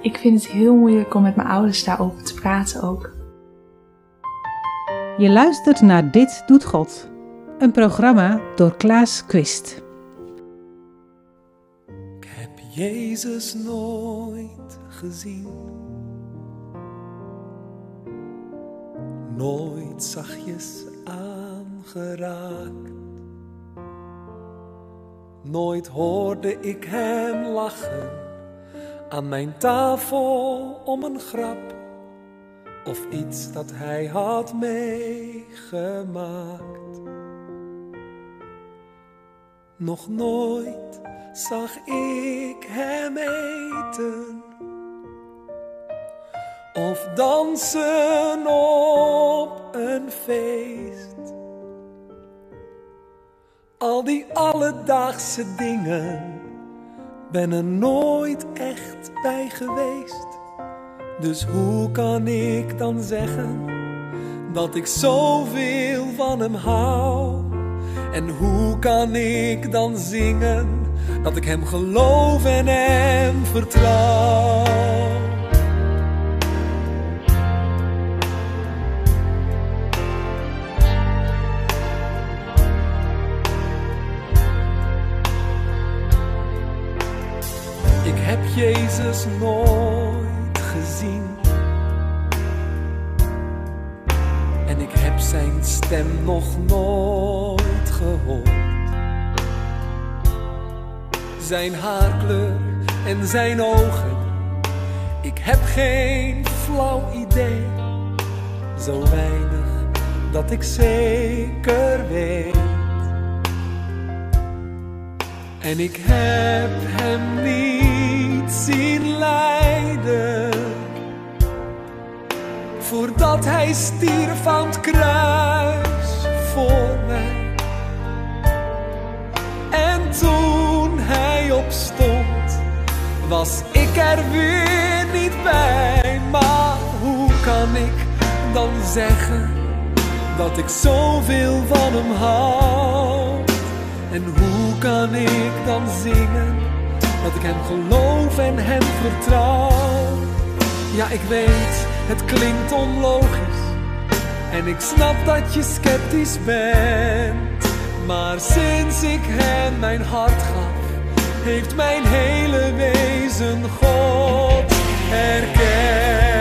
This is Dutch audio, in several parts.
ik vind het heel moeilijk om met mijn ouders daarover te praten ook. Je luistert naar Dit Doet God, een programma door Klaas Quist. Ik heb Jezus nooit gezien. Nooit zachtjes aangeraakt. Nooit hoorde ik hem lachen aan mijn tafel om een grap of iets dat hij had meegemaakt. Nog nooit zag ik hem eten of dansen op een feest. Al die alledaagse dingen ben er nooit echt bij geweest. Dus hoe kan ik dan zeggen dat ik zoveel van hem hou? En hoe kan ik dan zingen dat ik hem geloof en hem vertrouw? Heb Jezus nooit gezien. En ik heb zijn stem nog nooit gehoord. Zijn haarkleur en zijn ogen. Ik heb geen flauw idee. Zo weinig dat ik zeker weet. En ik heb hem niet zien lijden. Voordat hij stierf aan het kruis voor mij. En toen hij opstond, was ik er weer niet bij. Maar hoe kan ik dan zeggen dat ik zoveel van hem hou? En hoe kan ik dan zingen dat ik hem geloof en hem vertrouw? Ja, ik weet, het klinkt onlogisch. En ik snap dat je sceptisch bent. Maar sinds ik hem mijn hart gaf, heeft mijn hele wezen God herkend.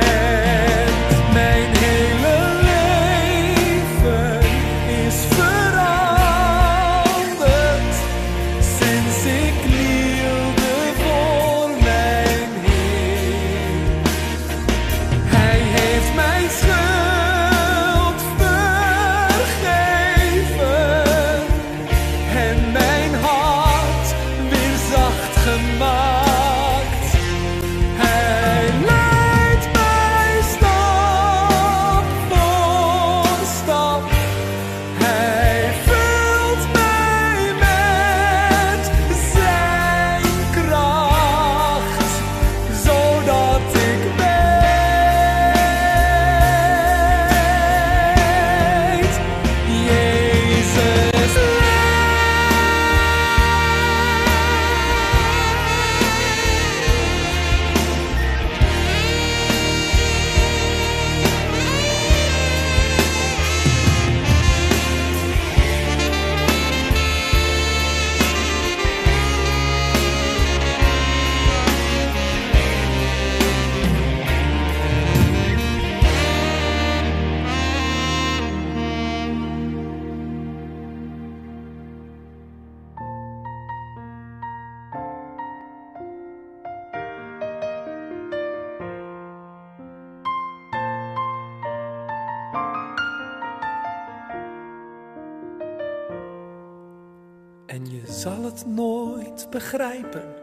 En je zal het nooit begrijpen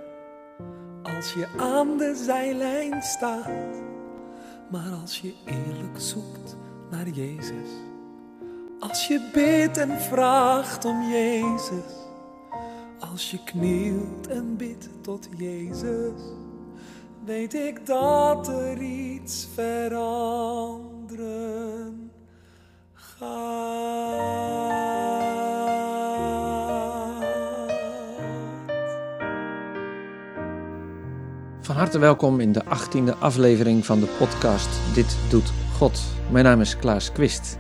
als je aan de zijlijn staat. Maar als je eerlijk zoekt naar Jezus, als je bidt en vraagt om Jezus, als je knielt en bidt tot Jezus, weet ik dat er iets veranderen Van harte welkom in de achttiende aflevering van de podcast Dit Doet God. Mijn naam is Klaas Quist.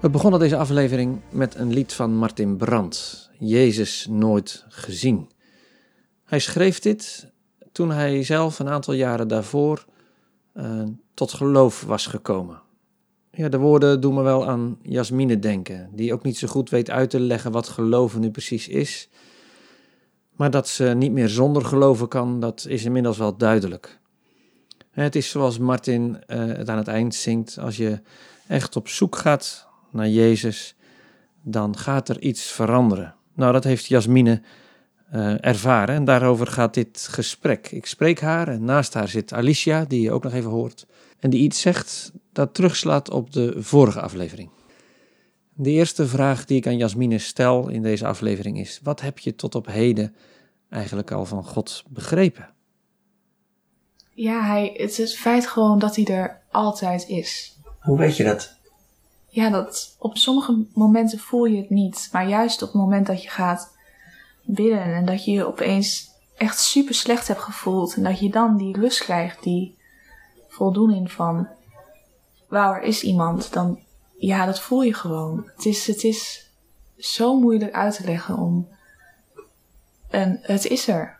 We begonnen deze aflevering met een lied van Martin Brandt, Jezus nooit gezien. Hij schreef dit toen hij zelf een aantal jaren daarvoor uh, tot geloof was gekomen. Ja, de woorden doen me wel aan Jasmine denken, die ook niet zo goed weet uit te leggen wat geloven nu precies is. Maar dat ze niet meer zonder geloven kan, dat is inmiddels wel duidelijk. Het is zoals Martin uh, het aan het eind zingt: als je echt op zoek gaat naar Jezus, dan gaat er iets veranderen. Nou, dat heeft Jasmine uh, ervaren en daarover gaat dit gesprek. Ik spreek haar en naast haar zit Alicia, die je ook nog even hoort, en die iets zegt dat terugslaat op de vorige aflevering. De eerste vraag die ik aan Jasmine stel in deze aflevering is: wat heb je tot op heden eigenlijk al van God begrepen? Ja, hij, het is het feit gewoon dat hij er altijd is. Hoe weet je dat? Ja, dat op sommige momenten voel je het niet. Maar juist op het moment dat je gaat bidden en dat je je opeens echt super slecht hebt gevoeld. En dat je dan die rust krijgt, die voldoening van, wauw, er is iemand. Dan, ja, dat voel je gewoon. Het is, het is zo moeilijk uit te leggen om, en het is er.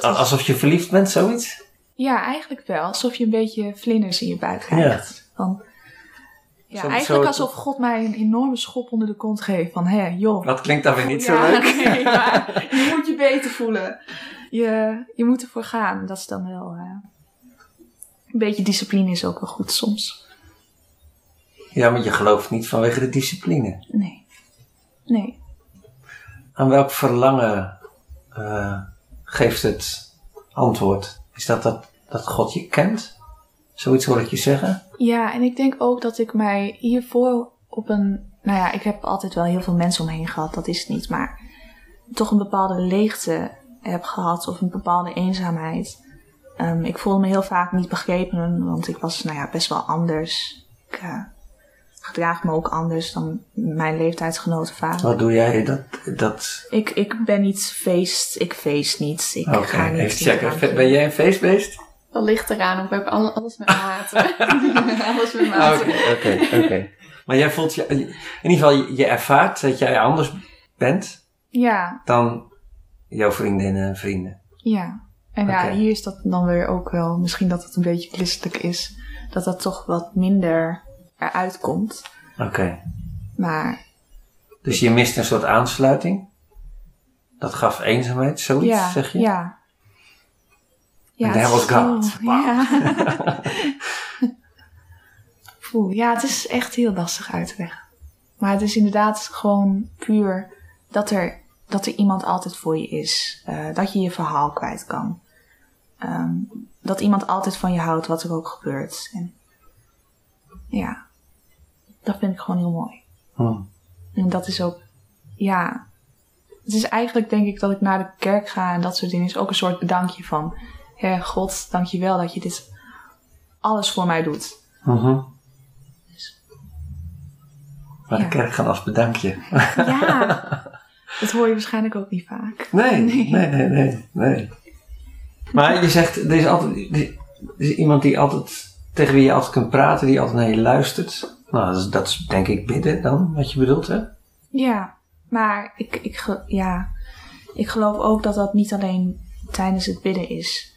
Alsof je verliefd bent, zoiets? Ja, eigenlijk wel. Alsof je een beetje vlinders in je buik krijgt. Ja. Van, ja, eigenlijk alsof God mij een enorme schop onder de kont geeft. Van, hé, joh. Dat klinkt dan weer niet zo leuk. Nee, maar je moet je beter voelen. Je, je moet ervoor gaan. Dat is dan wel... Uh, een beetje discipline is ook wel goed soms. Ja, maar je gelooft niet vanwege de discipline. Nee. Nee. Aan welk verlangen uh, geeft het antwoord? Is dat, dat dat God je kent? Zoiets hoor ik je zeggen? Ja, en ik denk ook dat ik mij hiervoor op een. Nou ja, ik heb altijd wel heel veel mensen omheen gehad, dat is het niet. Maar toch een bepaalde leegte heb gehad of een bepaalde eenzaamheid. Um, ik voelde me heel vaak niet begrepen, want ik was nou ja, best wel anders. Ik uh, gedraag me ook anders dan mijn leeftijdsgenoten vaak. Wat doe jij? Dat, dat... Ik, ik ben niet feest, ik feest niet. Ik okay, ga niet even checken. Ben jij een feestbeest? Dat ligt eraan, ik heb alles met mate. alles met mate. Oké, oké. Maar jij voelt je, in ieder geval, je ervaart dat jij anders bent ja. dan jouw vriendinnen en vrienden. Ja. En ja, hier is dat dan weer ook wel, misschien dat het een beetje christelijk is, dat dat toch wat minder eruit komt. Oké. Maar. Dus je mist een soort aansluiting? Dat gaf eenzaamheid, zoiets, ja, zeg je? Ja. Ja, that was God. Wow. Ja. Voel, ja, het is echt heel lastig uit te leggen. Maar het is inderdaad gewoon puur dat er, dat er iemand altijd voor je is. Uh, dat je je verhaal kwijt kan. Um, dat iemand altijd van je houdt, wat er ook gebeurt. En ja, dat vind ik gewoon heel mooi. Hmm. En dat is ook, ja, het is eigenlijk denk ik dat ik naar de kerk ga en dat soort dingen is ook een soort bedankje van, Heer God, dank je wel dat je dit alles voor mij doet. Uh dus, maar de kerk gaan als bedankje. Ja, dat hoor je waarschijnlijk ook niet vaak. Nee, nee, nee, nee, nee. nee. Maar je zegt, er is altijd er is iemand die altijd tegen wie je altijd kunt praten, die altijd naar je luistert. Nou, dat is, dat is denk ik bidden dan, wat je bedoelt, hè? Ja, maar ik, ik, ja, ik geloof ook dat dat niet alleen tijdens het bidden is.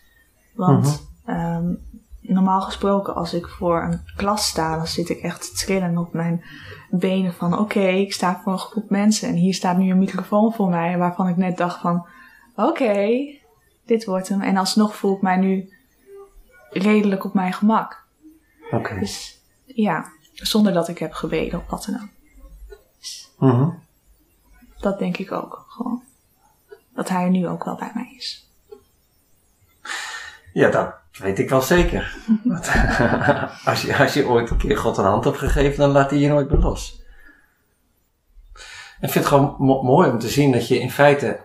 Want um, normaal gesproken, als ik voor een klas sta, dan zit ik echt te trillen op mijn benen van oké, ik sta voor een groep mensen en hier staat nu een microfoon voor mij waarvan ik net dacht van oké, dit wordt hem. En alsnog voel ik mij nu redelijk op mijn gemak. Oké. Dus ja, zonder dat ik heb gebeden of wat dan ook. Uh Dat denk ik ook gewoon. Dat hij er nu ook wel bij mij is. Ja, dat weet ik wel zeker. als, je, als je ooit een keer God een hand hebt gegeven, dan laat hij je nooit meer los. Ik vind het gewoon mooi om te zien dat je in feite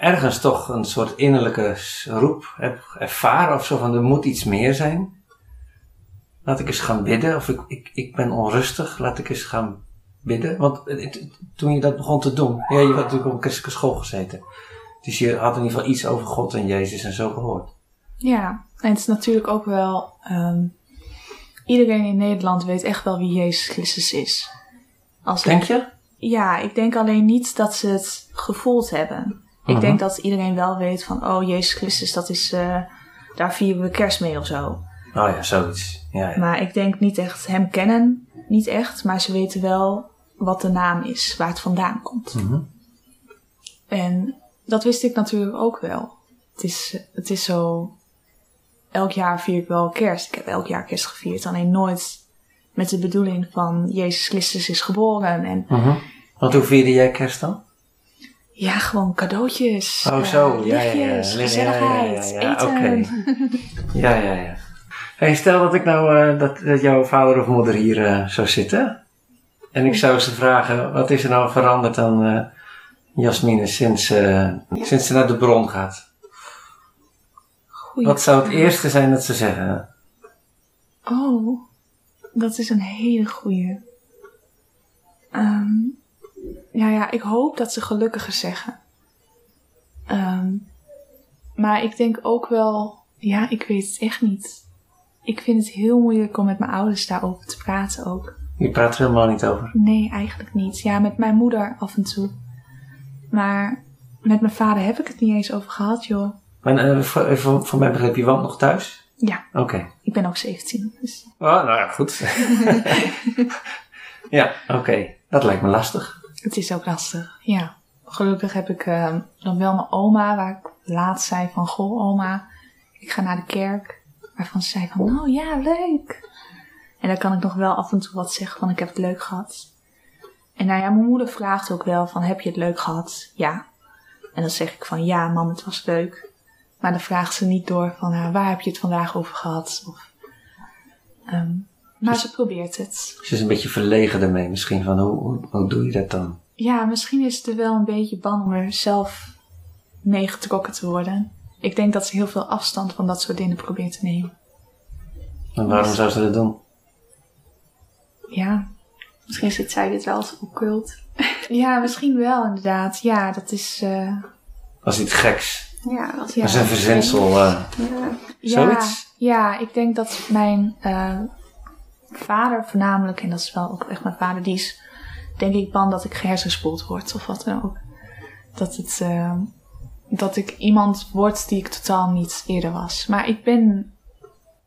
ergens toch een soort innerlijke roep hebt ervaren of zo van er moet iets meer zijn laat ik eens gaan bidden. Of ik, ik, ik ben onrustig, laat ik eens gaan bidden. Want toen je dat begon te doen, ja, je had natuurlijk op een christelijke school gezeten. Dus je had in ieder geval iets over God en Jezus en zo gehoord. Ja, en het is natuurlijk ook wel. ehm, iedereen in Nederland weet echt wel wie Jezus Christus is. Als Denk ik, je? Ja, ik denk alleen niet dat ze het gevoeld hebben. Ik Mhm. denk dat iedereen wel weet van, oh, Jezus Christus, dat is. eh, daar vieren we kerst mee of zo. Oh ja, zoiets. Ja, ja. Maar ik denk niet echt hem kennen. Niet echt, maar ze weten wel wat de naam is, waar het vandaan komt. Mhm. En dat wist ik natuurlijk ook wel. Het is, het is zo. Elk jaar vier ik wel kerst. Ik heb elk jaar kerst gevierd. Alleen nooit met de bedoeling van Jezus Christus is geboren. En Mhm. Want hoe vierde jij kerst dan? ja, gewoon cadeautjes. Oh, eh, zo. Ja, ja, ja. lichtjes, Ja, ja, gezelligheid, ja, eten. oké. Ja, ja, ja. Hey, stel dat ik nou, eh, dat, dat jouw vader of moeder hier eh, zou zitten. En ik zou ze vragen, wat is er nou veranderd aan eh Jasmine sinds, sinds ze naar de bron gaat? Goeie Wat zou het eerste zijn dat ze zeggen? Oh, dat is een hele goeie. Ehm, ja, ja, ik hoop dat ze gelukkiger zeggen. Ehm, maar ik denk ook wel, ja, ik weet het echt niet. Ik vind het heel moeilijk om met mijn ouders daarover te praten ook. Je praat er helemaal niet over. Nee, eigenlijk niet. Ja, met mijn moeder af en toe. Maar met mijn vader heb ik het niet eens over gehad, joh. Maar eh, voor, voor, voor je woont nog thuis? Ja, Oké. ik ben ook 17. Dus. Oh, nou ja, goed. ja, oké. Dat lijkt me lastig. Het is ook lastig, ja. Gelukkig heb ik eh, dan wel mijn oma, waar ik laatst zei van... Goh, oma, ik ga naar de kerk. Waarvan ze zei van, oh ja, leuk. En dan kan ik nog wel af en toe wat zeggen van, ik heb het leuk gehad. En nou ja, mijn moeder vraagt ook wel van, heb je het leuk gehad? Ja. En dan zeg ik van, ja, mam, het was leuk. Maar dan vraagt ze niet door van, nou, waar heb je het vandaag over gehad? Of, ehm, maar ze probeert het. Ze is een beetje verlegen ermee misschien. Van hoe, hoe, hoe doe je dat dan? Ja, misschien is het er wel een beetje bang om er zelf mee getrokken te worden. Ik denk dat ze heel veel afstand van dat soort dingen probeert te nemen. En waarom zou ze dat doen? Ja, misschien zit zij dit wel als occult. ja, misschien wel inderdaad. Ja, dat is... eh, Dat is iets geks. ja, Dat is een verzinsel. eh. Ja, Zoiets? ja, ik denk dat mijn eh, vader voornamelijk, en dat is wel ook echt mijn vader, die is denk ik bang dat ik gehersenspoeld word of wat dan ook. Dat, het, eh, dat ik iemand word die ik totaal niet eerder was. Maar ik ben,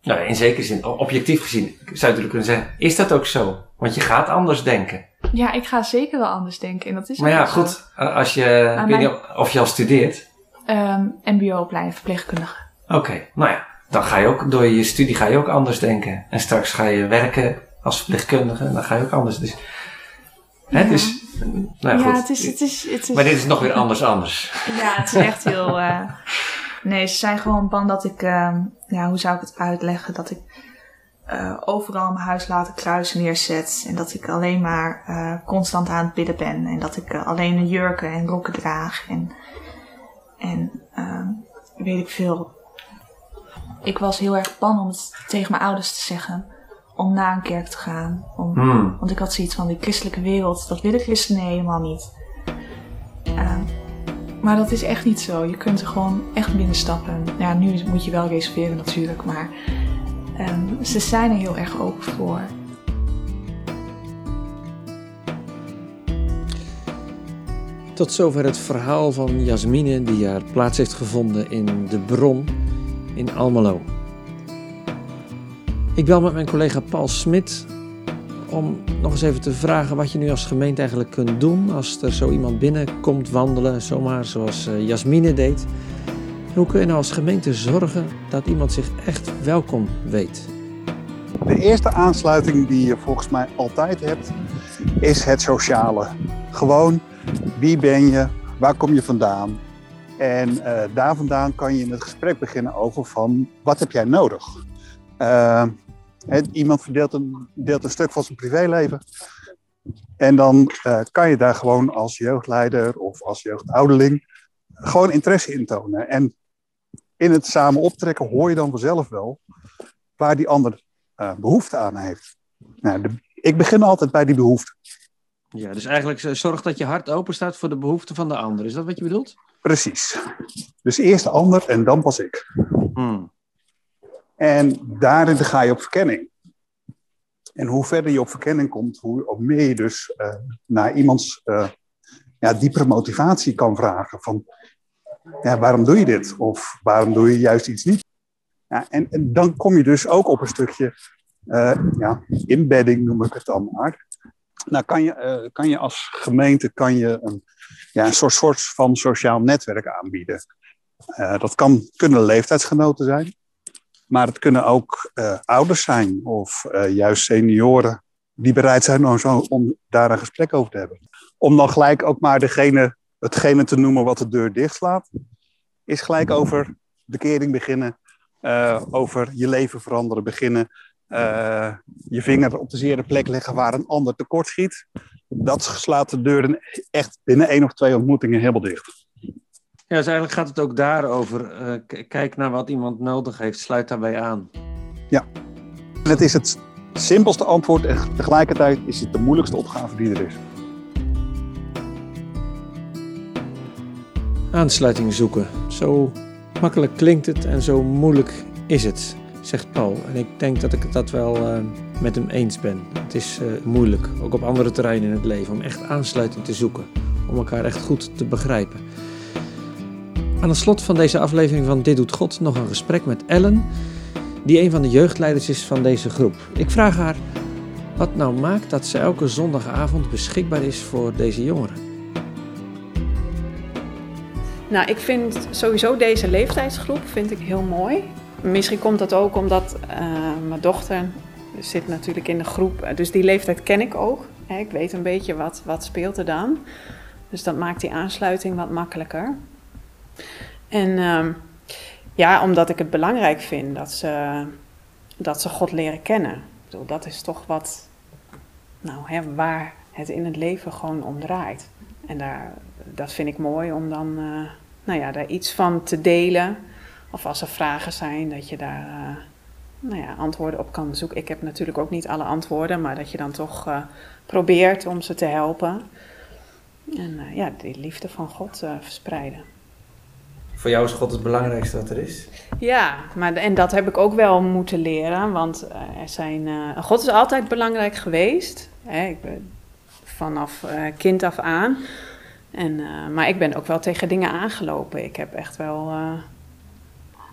Nou, in zekere zin, objectief gezien, zou je natuurlijk kunnen zeggen, is dat ook zo? Want je gaat anders denken. ja, ik ga zeker wel anders denken. En dat is Maar ja, zo. goed, als je, ik weet mijn- niet of je al studeert. Ehm, MBO-opleiding, verpleegkundige. Oké, nou ja, dan ga je ook, door je studie ga je ook anders denken. En straks ga je werken als verpleegkundige, dan ga je ook anders. Dus, hè, Ja. dus, nou ja, goed. het is, het is, het is, Maar dit is nog weer anders anders. Ja, het is echt heel. eh, Nee, ze zijn gewoon bang dat ik. ehm, ja, hoe zou ik het uitleggen? Dat ik eh, overal mijn huis laten kruis neerzet. En dat ik alleen maar eh, constant aan het bidden ben. En dat ik alleen een jurken en rokken draag. En, en ehm, weet ik veel. Ik was heel erg bang om het tegen mijn ouders te zeggen. Om naar een kerk te gaan. Om, Hmm. want ik had zoiets van die christelijke wereld, dat willen christenen helemaal niet. Ehm, maar dat is echt niet zo. Je kunt er gewoon echt binnenstappen. Ja, nu moet je wel reserveren natuurlijk, maar ehm, ze zijn er heel erg open voor. Tot zover het verhaal van Jasmine die haar plaats heeft gevonden in De Bron in Almelo. Ik bel met mijn collega Paul Smit om nog eens even te vragen wat je nu als gemeente eigenlijk kunt doen als er zo iemand binnenkomt wandelen, zomaar zoals eh, Jasmine deed. Hoe kun je nou als gemeente zorgen dat iemand zich echt welkom weet? De eerste aansluiting die je volgens mij altijd hebt, is het sociale. Gewoon, wie ben je, waar kom je vandaan? En eh, daar vandaan kan je het gesprek beginnen over van, wat heb jij nodig? Eh, iemand verdeelt een, deelt een stuk van zijn privéleven. En dan eh, kan je daar gewoon als jeugdleider of als jeugdouderling gewoon interesse in tonen. En in het samen optrekken hoor je dan vanzelf wel waar die ander eh, behoefte aan heeft. Nou, de- ik begin altijd bij die behoefte. Ja, dus eigenlijk eh, zorg dat je hart open staat voor de behoeften van de ander. Is dat wat je bedoelt? Precies. Dus eerst de ander en dan pas ik. Hmm. En daarin ga je op verkenning. En hoe verder je op verkenning komt, hoe meer je dus eh, naar iemands uh, ja, diepere motivatie kan vragen. Van, ja, waarom doe je dit? Of waarom doe je juist iets niet? Ja, en, dan kom je dus ook op een stukje uh, ja, embedding, noem ik het dan maar. Nou, kan je, kan je als gemeente kan je een, ja, een soort, soort van sociaal netwerk aanbieden. dat kan, kunnen leeftijdsgenoten zijn. Maar het kunnen ook uh, ouders zijn of uh, juist senioren die bereid zijn om, zo, om daar een gesprek over te hebben. Om dan gelijk ook maar degene, hetgene te noemen wat de deur dichtslaat, is gelijk over de kering beginnen, uh, over je leven veranderen beginnen, je vinger op de zere plek leggen waar een ander tekort schiet. Dat slaat de deuren echt binnen één of twee ontmoetingen helemaal dicht. Ja, dus eigenlijk gaat het ook daarover. Uh, kijk naar wat iemand nodig heeft, sluit daarbij aan. Ja, het is het simpelste antwoord en tegelijkertijd is het de moeilijkste opgave die er is. Aansluiting zoeken. Zo makkelijk klinkt het en zo moeilijk is het, zegt Paul. En ik denk dat ik dat wel uh, met hem eens ben. Het is uh, moeilijk, ook op andere terreinen in het leven, om echt aansluiting te zoeken. Om elkaar echt goed te begrijpen. Aan het slot van deze aflevering van Dit Doet God nog een gesprek met Ellen, die een van de jeugdleiders is van deze groep. Ik vraag haar wat nou maakt dat ze elke zondagavond beschikbaar is voor deze jongeren. Nou, ik vind sowieso deze leeftijdsgroep vind ik heel mooi. Misschien komt dat ook omdat uh, mijn dochter zit natuurlijk in de groep, dus die leeftijd ken ik ook. Ik weet een beetje wat, wat speelt er dan. Dus dat maakt die aansluiting wat makkelijker. En uh, ja, omdat ik het belangrijk vind dat ze, dat ze God leren kennen. Bedoel, dat is toch wat, nou, hè, waar het in het leven gewoon om draait. En daar, dat vind ik mooi om dan, uh, nou ja, daar iets van te delen. Of als er vragen zijn, dat je daar, uh, nou ja, antwoorden op kan zoeken. Ik heb natuurlijk ook niet alle antwoorden, maar dat je dan toch uh, probeert om ze te helpen. En ja, die liefde van God verspreiden. Voor jou is God het belangrijkste wat er is? Ja, maar, en dat heb ik ook wel moeten leren. Want er zijn, uh, God is altijd belangrijk geweest. Hè, ik ben vanaf uh, kind af aan. En, uh, maar ik ben ook wel tegen dingen aangelopen. Ik heb echt wel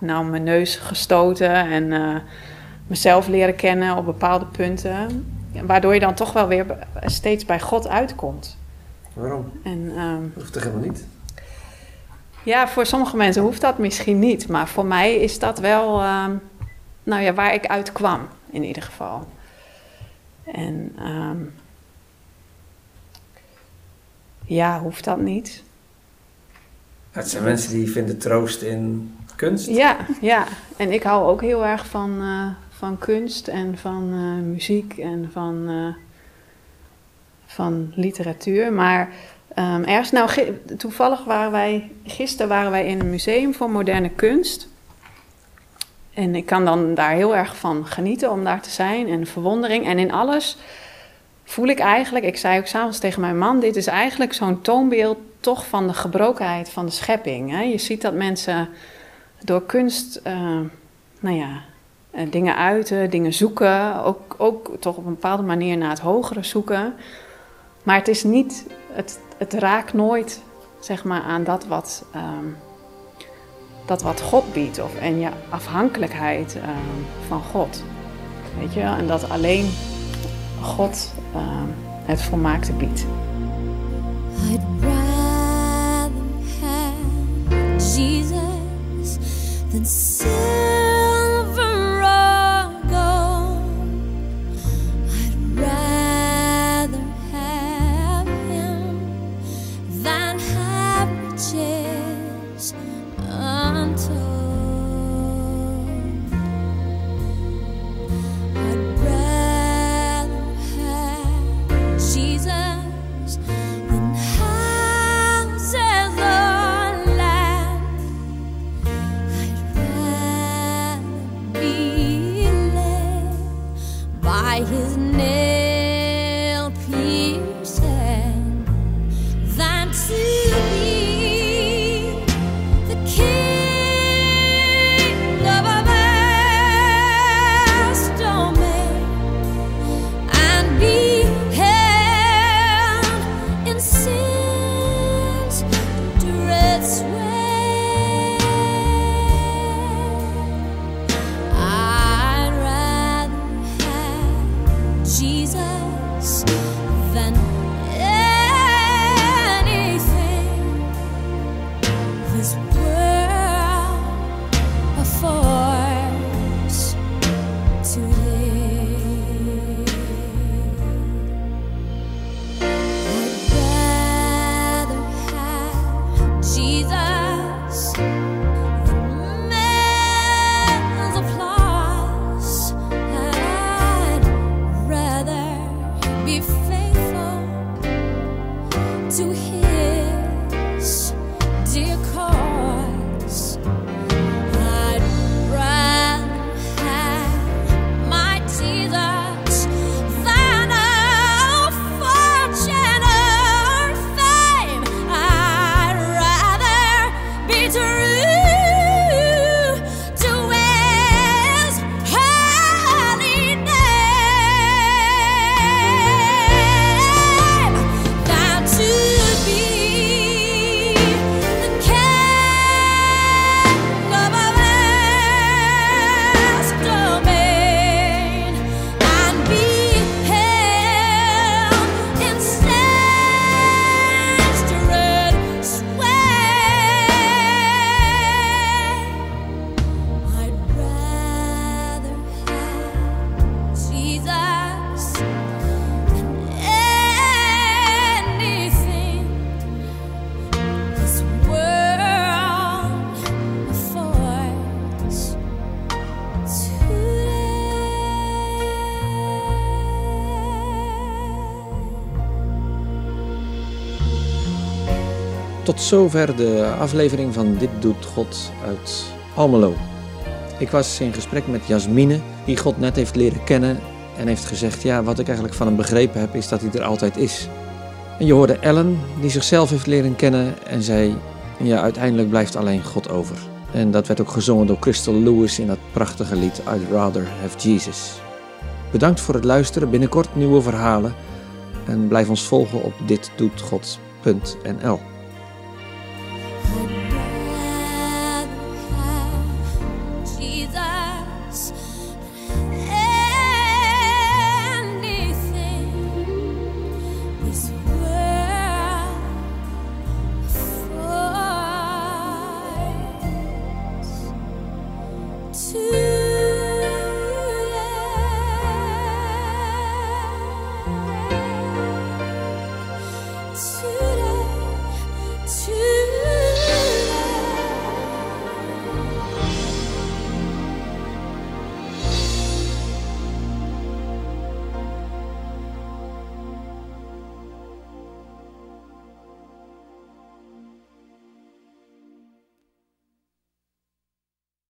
nou, mijn neus gestoten en mezelf leren kennen op bepaalde punten. Waardoor je dan toch wel weer steeds bij God uitkomt. Waarom? En, um, Hoeft toch helemaal niet? Ja, voor sommige mensen hoeft dat misschien niet. Maar voor mij is dat wel uh, nou ja, waar ik uit kwam, in ieder geval. En um, ja, hoeft dat niet. Het zijn mensen die vinden troost in kunst. Ja, ja. En ik hou ook heel erg van, uh, van kunst en van uh, muziek en van, uh, van literatuur. Maar Um, ergens, nou, toevallig waren wij, gisteren waren wij in een museum voor moderne kunst. En ik kan dan daar heel erg van genieten om daar te zijn en verwondering. En in alles voel ik eigenlijk, ik zei ook s'avonds tegen mijn man, dit is eigenlijk zo'n toonbeeld toch van de gebrokenheid van de schepping. Hè? Je ziet dat mensen door kunst, uh, nou ja, dingen uiten, dingen zoeken, ook, ook toch op een bepaalde manier naar het hogere zoeken. Maar het is niet, het, het raakt nooit zeg maar, aan dat wat, um, dat wat God biedt. Of, en je afhankelijkheid um, van God. Weet je, en dat alleen God um, het volmaakte biedt. I'd rather have Jesus than his name. Tot zover de aflevering van Dit Doet God uit Almelo. Ik was in gesprek met Jasmine, die God net heeft leren kennen en heeft gezegd: Ja, wat ik eigenlijk van hem begrepen heb, is dat hij er altijd is. En je hoorde Ellen, die zichzelf heeft leren kennen en zei: Ja, uiteindelijk blijft alleen God over. En dat werd ook gezongen door Crystal Lewis in dat prachtige lied I'd Rather Have Jesus. Bedankt voor het luisteren. Binnenkort nieuwe verhalen. En blijf ons volgen op ditdoetgod.nl. us.